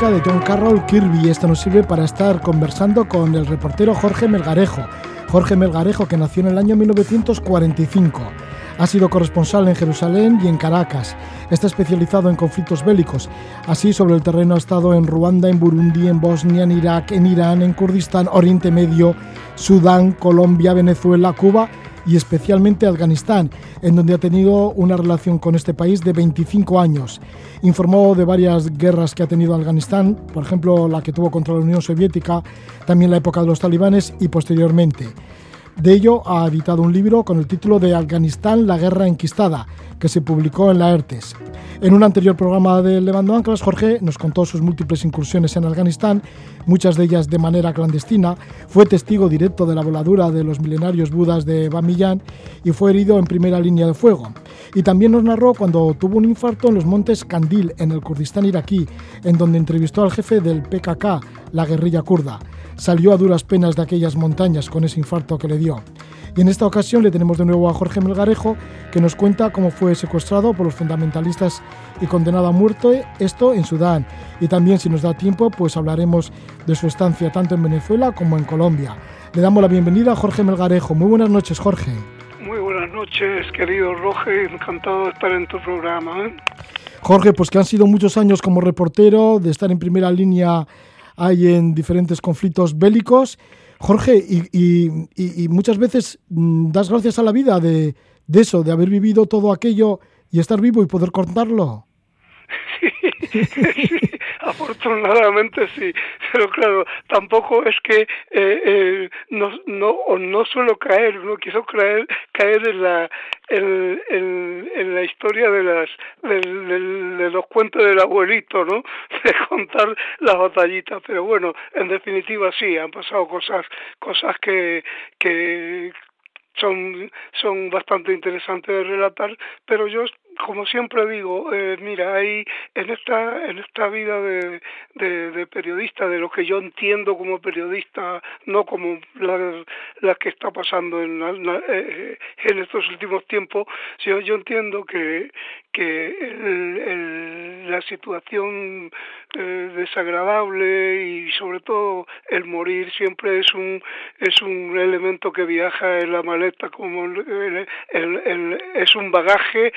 música de John Carroll Kirby. Esto nos sirve para estar conversando con el reportero Jorge Melgarejo. Jorge Melgarejo, que nació en el año 1945. Ha sido corresponsal en Jerusalén y en Caracas. Está especializado en conflictos bélicos. Así, sobre el terreno ha estado en Ruanda, en Burundi, en Bosnia, en Irak, en Irán, en Kurdistán, Oriente Medio, Sudán, Colombia, Venezuela, Cuba y especialmente Afganistán, en donde ha tenido una relación con este país de 25 años. Informó de varias guerras que ha tenido Afganistán, por ejemplo la que tuvo contra la Unión Soviética, también la época de los talibanes y posteriormente. De ello ha editado un libro con el título de Afganistán, la guerra enquistada, que se publicó en la ERTES. En un anterior programa de Levando Anclas, Jorge nos contó sus múltiples incursiones en Afganistán, muchas de ellas de manera clandestina, fue testigo directo de la voladura de los milenarios budas de Bamiyan y fue herido en primera línea de fuego. Y también nos narró cuando tuvo un infarto en los montes Kandil, en el Kurdistán iraquí, en donde entrevistó al jefe del PKK, la guerrilla kurda salió a duras penas de aquellas montañas con ese infarto que le dio. Y en esta ocasión le tenemos de nuevo a Jorge Melgarejo, que nos cuenta cómo fue secuestrado por los fundamentalistas y condenado a muerte, esto en Sudán. Y también, si nos da tiempo, pues hablaremos de su estancia tanto en Venezuela como en Colombia. Le damos la bienvenida a Jorge Melgarejo. Muy buenas noches, Jorge. Muy buenas noches, querido Roge. Encantado de estar en tu programa. ¿eh? Jorge, pues que han sido muchos años como reportero, de estar en primera línea hay en diferentes conflictos bélicos. Jorge, y, muchas veces mm, das gracias a la vida de, de, eso, de haber vivido todo aquello y estar vivo y poder contarlo. afortunadamente sí, pero claro, tampoco es que eh, eh, no, no, no suelo caer, no quiero caer, caer en la en, en, la historia de las de, de, los cuentos del abuelito, ¿no? De contar las batallitas, pero bueno, en definitiva sí, han pasado cosas cosas que que son, son bastante interesantes de relatar, pero yo como siempre digo, eh, mira, hay en esta en esta vida de, de, periodista, de lo que yo entiendo como periodista, no como la, la que está pasando en, eh, en estos últimos tiempos, yo, yo entiendo que que el, la situación eh, desagradable y sobre todo el morir siempre es un es un elemento que viaja en la maleta como el, el, es un bagaje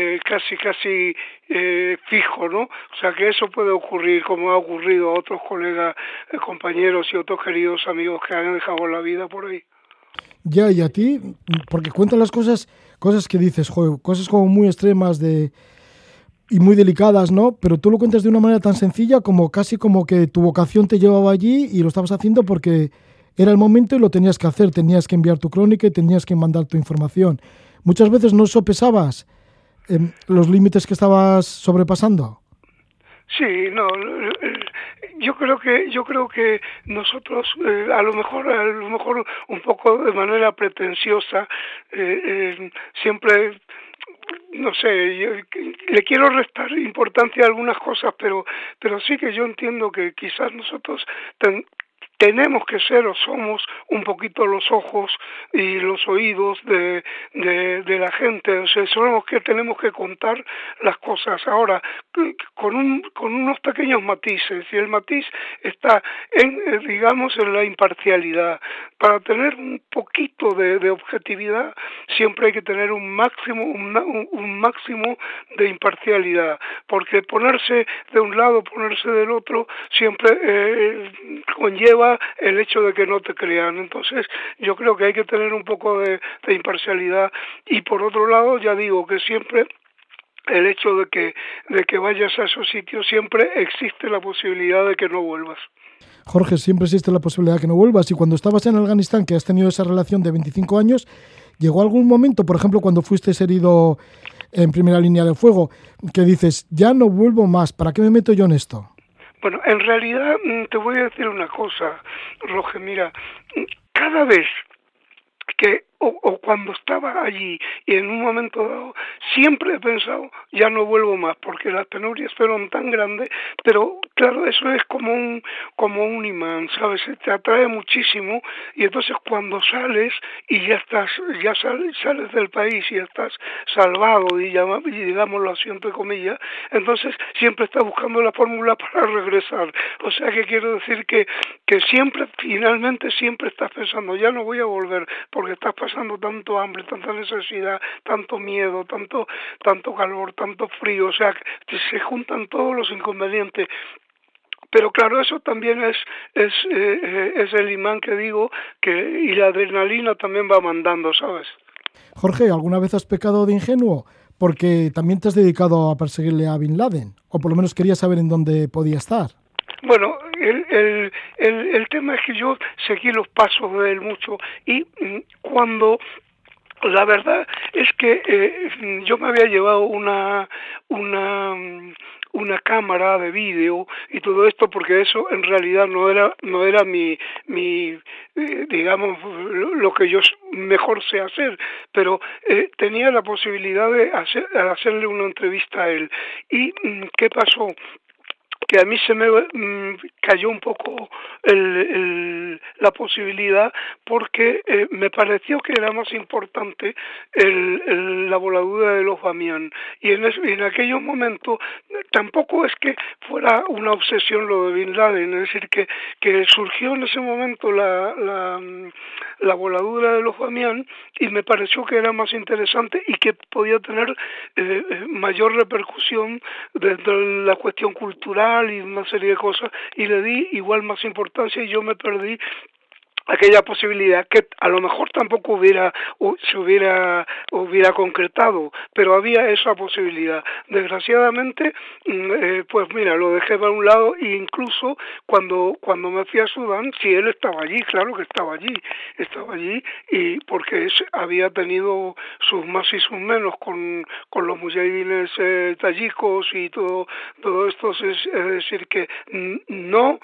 eh, casi casi eh, fijo, ¿no? O sea que eso puede ocurrir como ha ocurrido a otros colegas, eh, compañeros y otros queridos amigos que han dejado la vida por ahí. Ya, y a ti, porque cuentan las cosas, cosas que dices, joder, cosas como muy extremas de y muy delicadas, ¿no? Pero tú lo cuentas de una manera tan sencilla como casi como que tu vocación te llevaba allí y lo estabas haciendo porque era el momento y lo tenías que hacer, tenías que enviar tu crónica y tenías que mandar tu información. Muchas veces no sopesabas eh, los límites que estabas sobrepasando. Sí, no, yo creo que yo creo que nosotros eh, a lo mejor a lo mejor un poco de manera pretenciosa eh, eh siempre no sé, le quiero restar importancia a algunas cosas, pero pero sí que yo entiendo que quizás nosotros tenemos que ser o somos un poquito los ojos y los oídos de, de, la gente, sea, somos que tenemos que contar las cosas. Ahora, con, un, con unos pequeños matices, y el matiz está en, eh, digamos, en la imparcialidad. Para tener un poquito de, de objetividad, siempre hay que tener un máximo, un, un máximo de imparcialidad, porque ponerse de un lado, ponerse del otro, siempre eh, conlleva el hecho de que no te crean. Entonces, yo creo que hay que tener un poco de, imparcialidad y por otro lado, ya digo que siempre el hecho de que, de que vayas a esos sitios siempre existe la posibilidad de que no vuelvas. Jorge, siempre existe la posibilidad de que no vuelvas. Y cuando estabas en Afganistán, que has tenido esa relación de 25 años, ¿llegó algún momento, por ejemplo, cuando fuiste herido en primera línea de fuego, que dices, ya no vuelvo más, ¿para qué me meto yo en esto? Bueno, en realidad mm, te voy a decir una cosa, Roge, mira, cada vez que o, cuando estaba allí. Y en un momento dado siempre he pensado ya no vuelvo más porque las penurias fueron tan grandes pero claro eso es como un como un imán sabes te atrae muchísimo y entonces cuando sales y ya estás ya sales, sales del país y estás salvado y, llama, y digámoslo así entre comillas entonces siempre estás buscando la fórmula para regresar. O sea que quiero decir que que siempre finalmente siempre estás pensando ya no voy a volver porque estás pasando tanto hambre, tanta necesidad, tanto miedo, tanto, tanto calor, tanto frío, o sea, se juntan todos los inconvenientes. Pero claro eso también es es eh, es el imán que digo que y la adrenalina también va mandando sabes Jorge alguna vez has pecado de ingenuo porque también te has dedicado a perseguirle a Bin Laden o por lo menos querías saber en dónde podía estar. Bueno, el, el, el, el tema es que yo seguí los pasos de él mucho y mm, cuando la verdad es que eh, yo me había llevado una una mm, una cámara de vídeo y todo esto porque eso en realidad no era no era mi mi eh, digamos lo que yo mejor sé hacer pero eh, tenía la posibilidad de hacer, hacerle una entrevista a él. Y mm, qué pasó que a mí se me mm, cayó un poco la posibilidad porque eh, me pareció que era más importante la voladura de los Bamián. Y en, en aquellos momentos tampoco es que fuera una obsesión lo de Bin Laden, es decir, que, que surgió en ese momento la, la, mm, la voladura de los Bamián y me pareció que era más interesante y que podía tener eh, eh, mayor repercusión dentro de la cuestión cultural y una serie de cosas y le di igual más importancia y yo me perdí aquella posibilidad que a lo mejor tampoco hubiera se hubiera hubiera concretado pero había esa posibilidad. Desgraciadamente mm, eh, pues mira lo dejé para un lado e incluso cuando cuando me fui a Sudán si él estaba allí claro que estaba allí estaba allí y porque había tenido sus más y sus menos con con los mujahidines eh, tayikos y todo todo esto. Es, es decir que no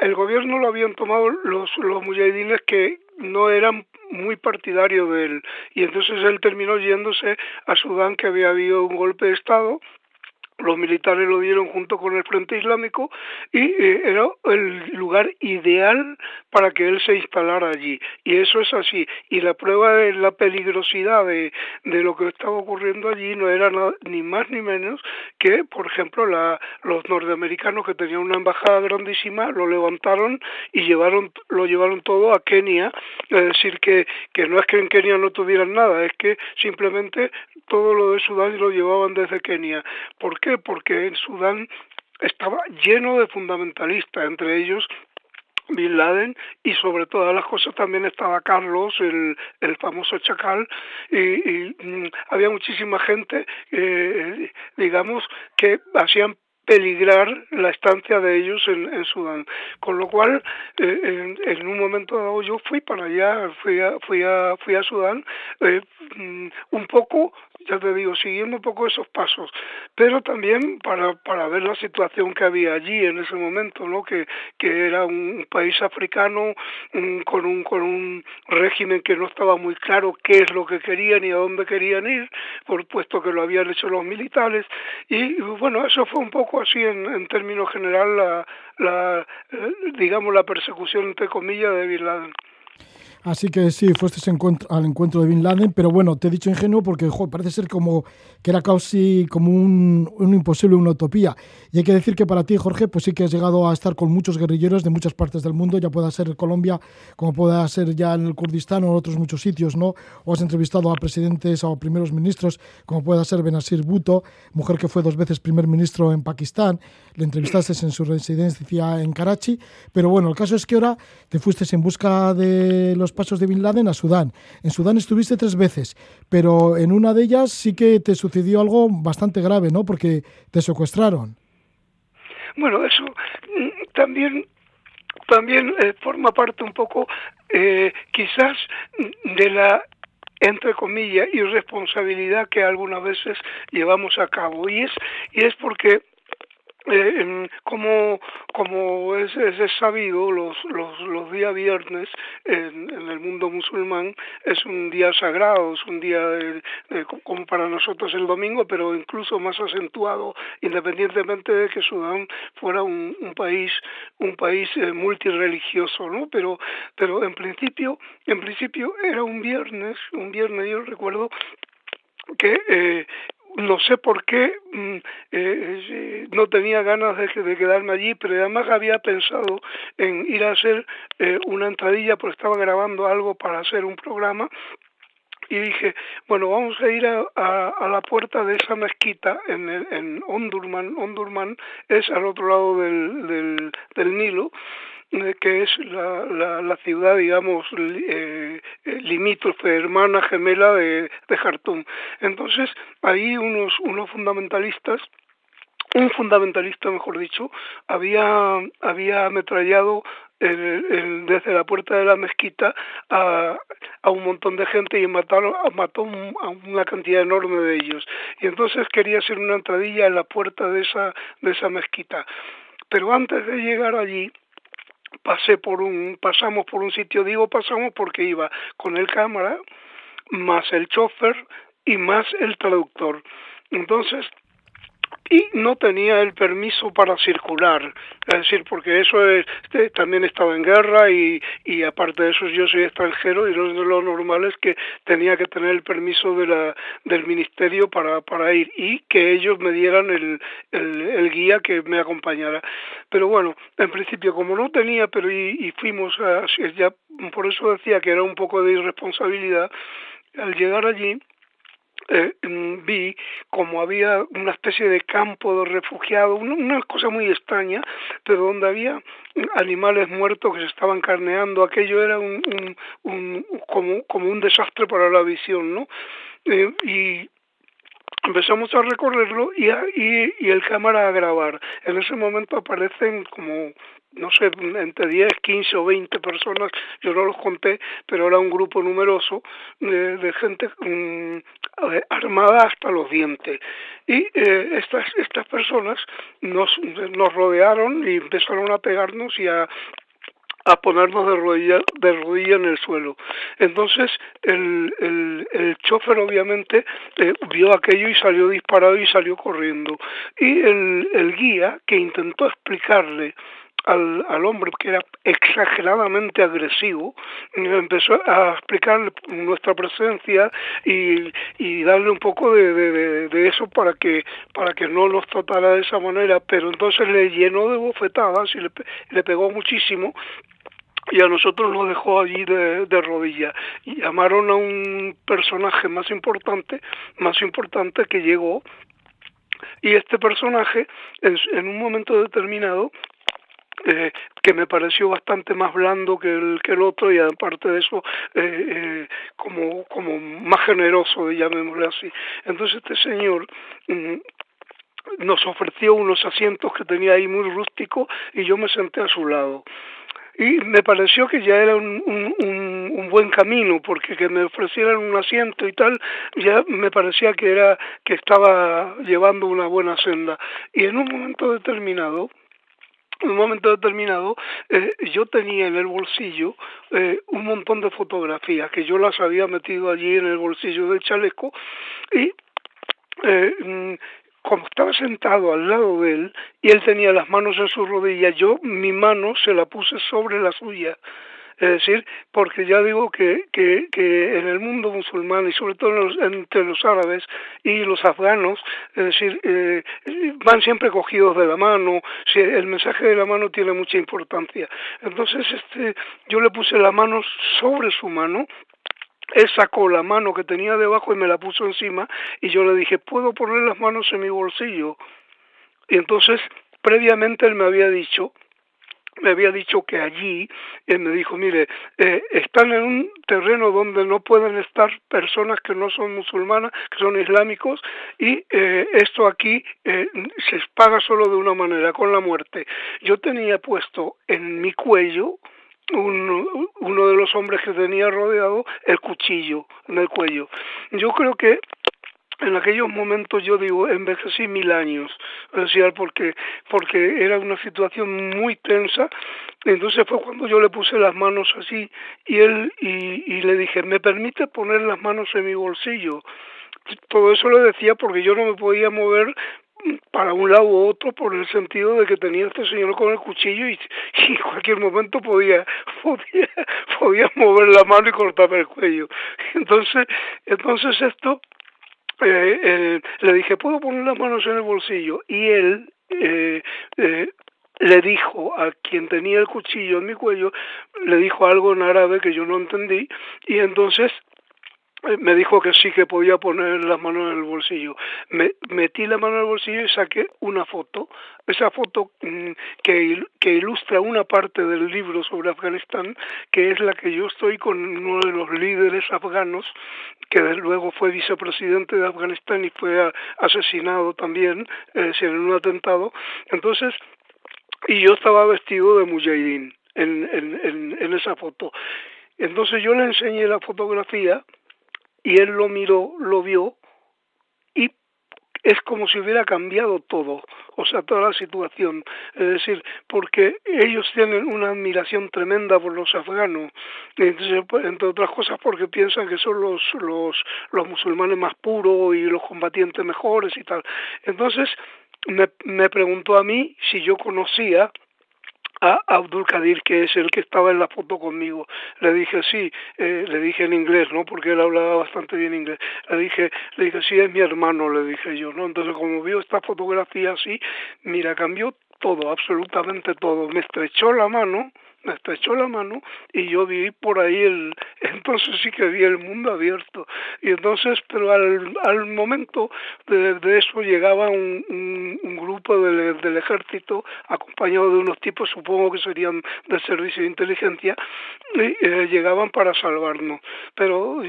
el gobierno lo habían tomado los, los mujahidines que no eran muy partidarios de él. Y entonces él terminó yéndose a Sudán que había habido un golpe de Estado los militares lo dieron junto con el Frente Islámico y eh, era el lugar ideal para que él se instalara allí. Y eso es así. Y la prueba de la peligrosidad de, de lo que estaba ocurriendo allí no era ni más ni menos que, por ejemplo, la, los norteamericanos que tenían una embajada grandísima lo levantaron y llevaron lo llevaron todo a Kenia. Es decir, que, que no es que en Kenia no tuvieran nada, es que simplemente todo lo de Sudán lo llevaban desde Kenia. ¿Por Porque en Sudán estaba lleno de fundamentalistas, entre ellos Bin Laden y sobre todas las cosas también estaba Carlos, el, el famoso chacal, y, mm, había muchísima gente, eh, digamos, que hacían peligrar la estancia de ellos en, en Sudán. Con lo cual, eh, en, en, un momento dado yo fui para allá, fui a, fui a, fui a Sudán, eh, mm, un poco ya te digo, siguiendo un poco esos pasos, pero también para, para ver la situación que había allí en ese momento, ¿no? que, que era un país africano con, un, con un régimen que no estaba muy claro qué es lo que querían y a dónde querían ir, por puesto que lo habían hecho los militares, y bueno, eso fue un poco así en, en términos general la, la, eh, digamos, la persecución, entre comillas, de Bin. Así que sí, fuiste al encuentro de Bin Laden, pero bueno, te he dicho ingenuo porque parece ser como que era casi como un, imposible, una utopía. Y hay que decir que para ti, Jorge, pues sí que has llegado a estar con muchos guerrilleros de muchas partes del mundo, ya pueda ser Colombia, como pueda ser ya en el Kurdistán o en otros muchos sitios, ¿no? O has entrevistado a presidentes o a primeros ministros, como pueda ser Benazir Bhutto, mujer que fue dos veces primer ministro en Pakistán, le entrevistaste en su residencia en Karachi, pero bueno, el caso es que ahora te fuiste en busca de los pasos de Bin Laden a Sudán. En Sudán estuviste tres veces, pero en una de ellas sí que te sucedió algo bastante grave, ¿no? Porque te secuestraron. Bueno, eso mm, también también eh, forma parte un poco eh, quizás de la entre comillas irresponsabilidad que algunas veces llevamos a cabo y es y es porque eh, como como es, es, sabido, los, los, los días viernes en, en, el mundo musulmán es un día sagrado, es un día como para nosotros el domingo, pero incluso más acentuado, independientemente de que Sudán fuera un, un país un país eh, multireligioso, ¿no? Pero pero en principio en principio era un viernes, un viernes yo recuerdo que eh, no sé por qué mm, eh, no tenía ganas de, de, quedarme allí, pero además había pensado en ir a hacer eh, una entradilla, porque estaba grabando algo para hacer un programa y dije, bueno, vamos a ir a, a, la puerta de esa mezquita en, en Ondurman. Ondurman es al otro lado del, del, del Nilo eh, que es la, la, la ciudad, digamos, eh, limítrofe, hermana gemela de, de Jartum. Entonces, ahí unos, unos fundamentalistas un fundamentalista, mejor dicho, había, había ametrallado desde la puerta de la mezquita a, a un montón de gente y mataron, mató a una cantidad enorme de ellos. Y entonces quería hacer una entradilla en la puerta de esa, de esa mezquita. Pero antes de llegar allí, pasé por un, pasamos por un sitio, digo pasamos porque iba con el cámara, más el chofer y más el traductor. Entonces, y no tenía el permiso para circular, es decir, porque eso es, este, también estaba en guerra y, y aparte de eso yo soy extranjero y lo, lo normal es que tenía que tener el permiso de la, del ministerio para, para ir y que ellos me dieran el, el, guía que me acompañara. Pero bueno, en principio como no tenía, pero y, y fuimos, a, ya por eso decía que era un poco de irresponsabilidad, al llegar allí eh, mm, vi como había una especie de campo de refugiados, una, una, cosa muy extraña, pero donde había animales muertos que se estaban carneando, aquello era un, un, un como, como un desastre para la visión, ¿no? Eh, y empezamos a recorrerlo y, a, y, y el cámara a grabar. En ese momento aparecen como no sé, entre 10, 15 o 20 personas, yo no los conté, pero era un grupo numeroso de, de gente um, armada hasta los dientes. Y eh, estas, estas personas nos, nos rodearon y empezaron a pegarnos y a, a ponernos de rodilla, de rodilla en el suelo. Entonces el, el, el chofer obviamente eh, vio aquello y salió disparado y salió corriendo. Y el, el guía que intentó explicarle al, al hombre que era exageradamente agresivo, empezó a explicar nuestra presencia y, y darle un poco de, de, de, eso para que para que no nos tratara de esa manera, pero entonces le llenó de bofetadas y le, le pegó muchísimo y a nosotros nos dejó allí de, de rodillas. Y llamaron a un personaje más importante más importante que llegó y este personaje en, un momento determinado eh, que me pareció bastante más blando que el que el otro y aparte de eso eh, eh, como como más generoso llamémosle así. Entonces este señor mm, nos ofreció unos asientos que tenía ahí muy rústicos y yo me senté a su lado. Y me pareció que ya era un, un, un, un, buen camino porque que me ofrecieran un asiento y tal ya me parecía que era que estaba llevando una buena senda. Y en un momento determinado en un momento determinado eh, yo tenía en el bolsillo eh, un montón de fotografías que yo las había metido allí en el bolsillo del chaleco y eh, mm, como estaba sentado al lado de él y él tenía las manos en sus rodillas, yo mi mano se la puse sobre la suya es decir, porque ya digo que, que, que en el mundo musulmán y sobre todo en los, entre los árabes y los afganos, es decir, eh, van siempre cogidos de la mano, si el mensaje de la mano tiene mucha importancia. Entonces, este, yo le puse la mano sobre su mano él sacó la mano que tenía debajo y me la puso encima y yo le dije, ¿puedo poner las manos en mi bolsillo? Y entonces, previamente él me había dicho me había dicho que allí, él me dijo, mire, eh, están en un terreno donde no pueden estar personas que no son musulmanas, que son islámicos, y eh, esto aquí eh, se paga solo de una manera, con la muerte. Yo tenía puesto en mi cuello, un, uno de los hombres que tenía rodeado, el cuchillo en el cuello. Yo creo que en aquellos momentos yo digo envejecí mil años decía porque porque era una situación muy tensa. Entonces fue cuando yo le puse las manos así y él y, y le dije me permite poner las manos en mi bolsillo todo eso lo decía porque yo no me podía mover para un lado u otro por el sentido de que tenía este señor con el cuchillo y, en cualquier momento podía, podía podía mover la mano y cortarme el cuello. Entonces entonces esto eh, eh, le dije, ¿puedo poner las manos en el bolsillo? Y él eh, eh, le dijo a quien tenía el cuchillo en mi cuello, le dijo algo en árabe que yo no entendí, y entonces me dijo que sí que podía poner las manos en el bolsillo. Me, metí la mano en el bolsillo y saqué una foto. Esa foto mm, que, que ilustra una parte del libro sobre Afganistán, que es la que yo estoy con uno de los líderes afganos, que luego fue vicepresidente de Afganistán y fue asesinado también eh, en un atentado. Entonces, y yo estaba vestido de mujahideen en, en, en, en esa foto. Entonces yo le enseñé la fotografía y él lo miró, lo vio y es como si hubiera cambiado todo, o sea, toda la situación. Es decir, porque ellos tienen una admiración tremenda por los afganos, entre otras cosas porque piensan que son los, los, los musulmanes más puros y los combatientes mejores y tal. Entonces, me, me preguntó a mí si yo conocía a Abdul Kadir, que es el que estaba en la foto conmigo. Le dije, sí, eh, le dije en inglés, ¿no? Porque él hablaba bastante bien inglés. Le dije, le dije, sí, es mi hermano, le dije yo, ¿no? Entonces, como vio esta fotografía así, mira, cambió todo, absolutamente todo. Me estrechó la mano, me estrechó la mano y yo vi por ahí el, entonces sí que vi el mundo abierto. Y entonces, pero al, al momento de, de eso llegaba un, un, un grupo del, del, ejército acompañado de unos tipos, supongo que serían del servicio de inteligencia, y eh, llegaban para salvarnos. Pero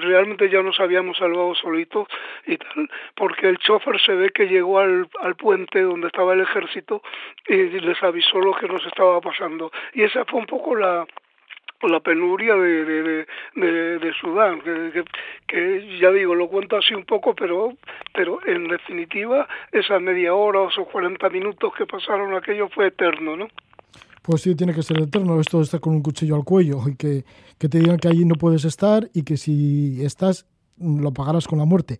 realmente ya nos habíamos salvado solitos y tal, porque el chofer se ve que llegó al, al puente donde estaba el ejército y les avisó lo que nos estaba pasando. Y esa fue un poco la la penuria de, de, de, de Sudán, que, que, que, ya digo, lo cuento así un poco, pero, pero en definitiva esa media hora o esos 40 minutos que pasaron aquello fue eterno, ¿no? Pues sí, tiene que ser eterno esto de estar con un cuchillo al cuello y que, que te digan que allí no puedes estar y que si estás lo pagarás con la muerte.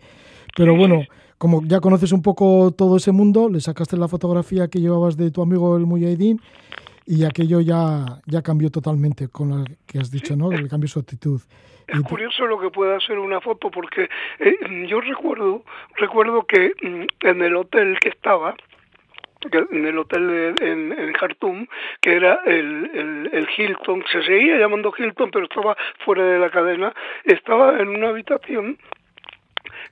Pero bueno, como ya conoces un poco todo ese mundo, le sacaste la fotografía que llevabas de tu amigo el Mujahideen y aquello ya, ya cambió totalmente con lo que has dicho, ¿no? El cambio su actitud. Es y curioso lo que puede hacer una foto porque eh, yo recuerdo recuerdo que mm, en el hotel que estaba en el hotel de, en, en Khartoum, que era el, el, el Hilton, se seguía llamando Hilton, pero estaba fuera de la cadena, estaba en una habitación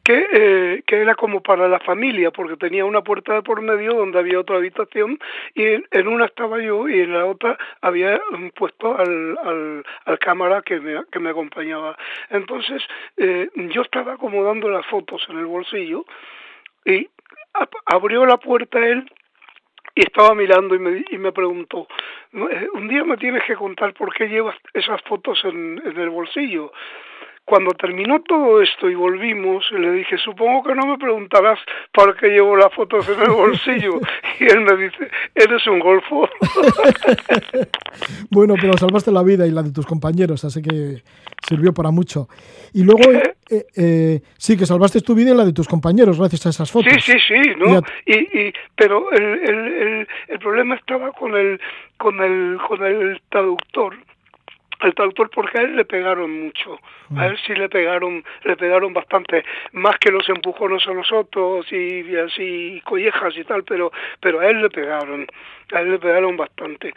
que, eh, que era como para la familia, porque tenía una puerta de por medio donde había otra habitación y en, una estaba yo y en la otra había puesto al, al, al cámara que me, que me acompañaba. Entonces eh, yo estaba acomodando las fotos en el bolsillo y abrió la puerta él y estaba mirando y me, y me preguntó, eh, un día me tienes que contar por qué llevas esas fotos en, en el bolsillo. Cuando terminó todo esto y volvimos, le dije, supongo que no me preguntarás por qué llevo las fotos en el bolsillo. Y él me dice, eres un golfo. bueno, pero salvaste la vida y la de tus compañeros, así que sirvió para mucho. Y luego, eh, eh, sí, que salvaste tu vida y la de tus compañeros gracias a esas fotos. Sí, sí, sí, ¿no? Y, y, pero el, el, el, el problema estaba con el, con el, con el traductor el traductor porque a él le pegaron mucho. A él sí le pegaron le pegaron bastante. Más que los empujones a nosotros y, y así collejas y tal pero pero a él le pegaron a él le pegaron bastante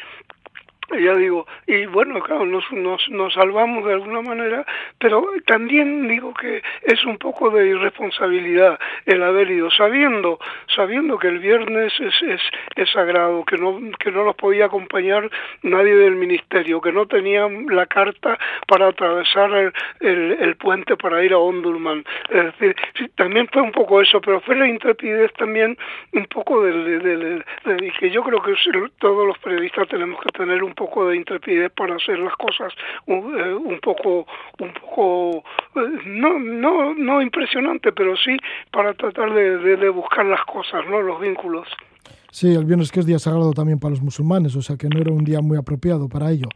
ya digo, y bueno, claro, nos, nos, nos salvamos de alguna manera, pero también digo que es un poco de irresponsabilidad el haber ido sabiendo, sabiendo que el viernes es, es, es sagrado, que no, que no nos podía acompañar nadie del ministerio, que no tenían la carta para atravesar el, el, puente para ir a Ondurman. Es decir, también fue un poco eso, pero fue la intrepidez también un poco de, de, de, de que yo creo que todos los periodistas tenemos que tener un un poco de intrepidez para hacer las cosas un, eh, poco un poco eh, no no no impresionante pero sí para tratar de, de, buscar las cosas no los vínculos sí el viernes que es día sagrado también para los musulmanes o sea que no era un día muy apropiado para ello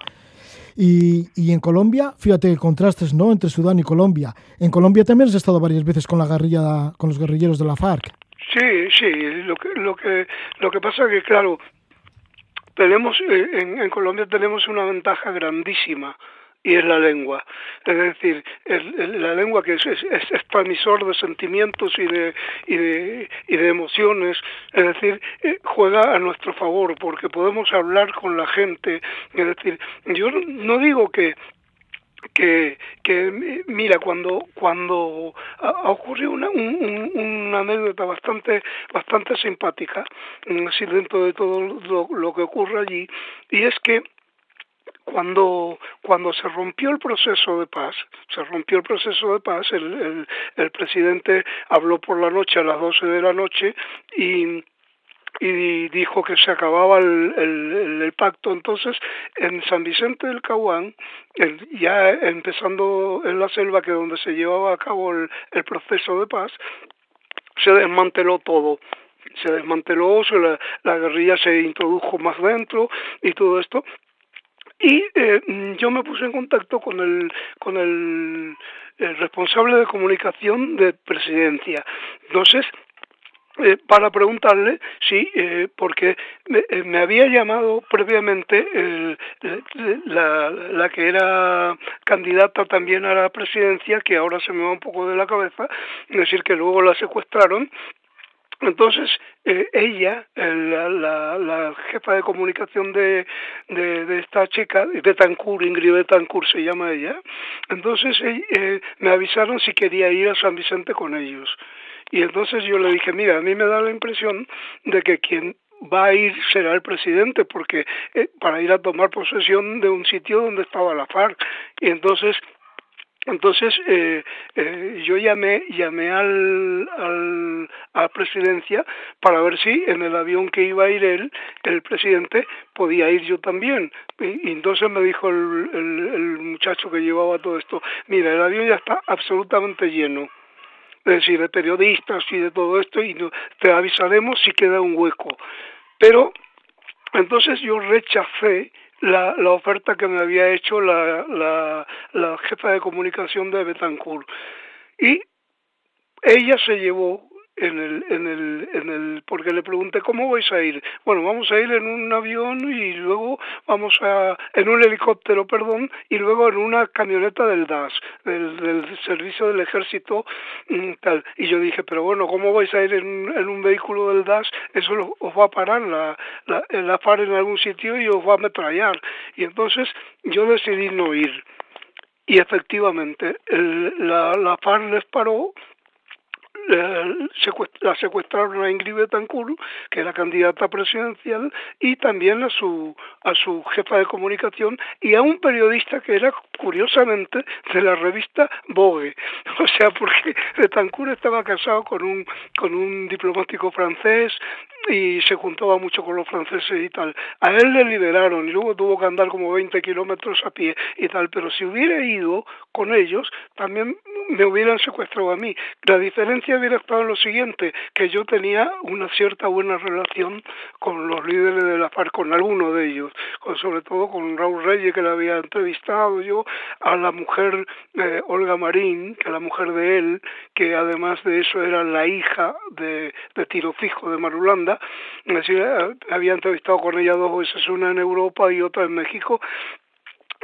y, y, en Colombia, fíjate contrastes, ¿no? Entre Sudán y Colombia. En Colombia también has estado varias veces con la guerrilla, con los guerrilleros de la FARC. Sí, sí. Lo que, lo que, lo que pasa es que, claro, tenemos eh, en, en Colombia tenemos una ventaja grandísima y es la lengua. Es decir, la lengua que es, es, expansor de sentimientos y de, y, de, y de emociones, es decir, eh, juega a nuestro favor porque podemos hablar con la gente. Es decir, yo no digo que que, que mira cuando cuando ha, ocurrido una, un, una anécdota bastante bastante simpática así dentro de todo lo, que ocurre allí y es que cuando, cuando se rompió el proceso de paz, se rompió el proceso de paz, el, el, el presidente habló por la noche a las 12 de la noche y y dijo que se acababa el, el, pacto. Entonces, en San Vicente del Caguán, ya empezando en la selva, que donde se llevaba a cabo el, el proceso de paz, se desmanteló todo. Se desmanteló, se la, la guerrilla se introdujo más dentro y todo esto, y eh, yo me puse en contacto con el con el, responsable de comunicación de presidencia. Entonces eh, para preguntarle si, eh, porque me, eh, me, había llamado previamente el, la, la que era candidata también a la presidencia, que ahora se me va un poco de la cabeza, es decir, que luego la secuestraron entonces, eh, ella, la, la, la, jefa de comunicación de, de, de esta chica, Betancourt, Ingrid Betancourt se llama ella, entonces eh, me avisaron si quería ir a San Vicente con ellos. Y entonces yo le dije, mira, a mí me da la impresión de que quien va a ir será el presidente, porque eh, para ir a tomar posesión de un sitio donde estaba la FARC. Y entonces entonces eh, eh, yo llamé llamé al, al a la presidencia para ver si en el avión que iba a ir él el presidente podía ir yo también y, entonces me dijo el, el, el muchacho que llevaba todo esto mira el avión ya está absolutamente lleno es decir de periodistas y de todo esto y te avisaremos si queda un hueco pero entonces yo rechacé la, la oferta que me había hecho la, la, la jefa de comunicación de Betancourt. Y ella se llevó en el, en el, en el, porque le pregunté cómo vais a ir. Bueno, vamos a ir en un avión y luego vamos a, en un helicóptero, perdón, y luego en una camioneta del DAS, del, del servicio del ejército, mm, tal. Y yo dije, pero bueno, ¿cómo vais a ir en, en un vehículo del DAS? Eso os va a parar la, la, la FAR en algún sitio y os va a ametrallar. Y entonces yo decidí no ir. Y efectivamente, el, la, la FARC les paró la secuestraron a Ingrid Betancourt, que era candidata presidencial, y también a su, a su jefa de comunicación y a un periodista que era, curiosamente, de la revista Vogue. O sea, porque Betancourt estaba casado con un, con un diplomático francés y se juntaba mucho con los franceses y tal. A él le liberaron y luego tuvo que andar como 20 kilómetros a pie y tal, pero si hubiera ido con ellos, también me hubieran secuestrado a mí. La diferencia hubiera estado en lo siguiente, que yo tenía una cierta buena relación con los líderes de la FARC, con alguno de ellos, con, sobre todo con Raúl Reyes, que le había entrevistado yo, a la mujer eh, Olga Marín, que la mujer de él, que además de eso era la hija de, de Tiro Fijo de Marulanda, había entrevistado con ella dos veces, una en Europa y otra en México,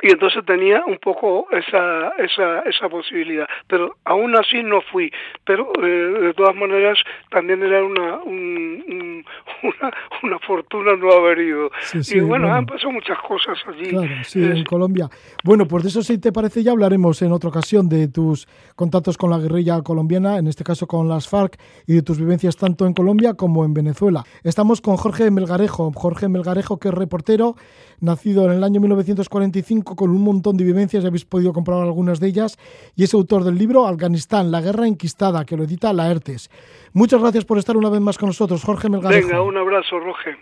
y entonces tenía un poco esa esa esa posibilidad. Pero aún así no fui. Pero eh, de todas maneras también era una un, una, una fortuna no haber ido. Y bueno, han pasado muchas cosas allí. Claro sí en Colombia. Bueno pues de eso si te parece ya hablaremos en otra ocasión de tus contactos con la guerrilla colombiana en este caso con las FARC y de tus vivencias tanto en Colombia como en Venezuela. Estamos con Jorge Melgarejo. Jorge Melgarejo que es reportero nacido en el año 1945 con un montón de vivencias, ya habéis podido comprobar algunas de ellas, y es autor del libro Afganistán, la guerra enquistada, que lo edita Laertes. Muchas gracias por estar una vez más con nosotros, Jorge Melgarejo. Venga, un abrazo, Roge.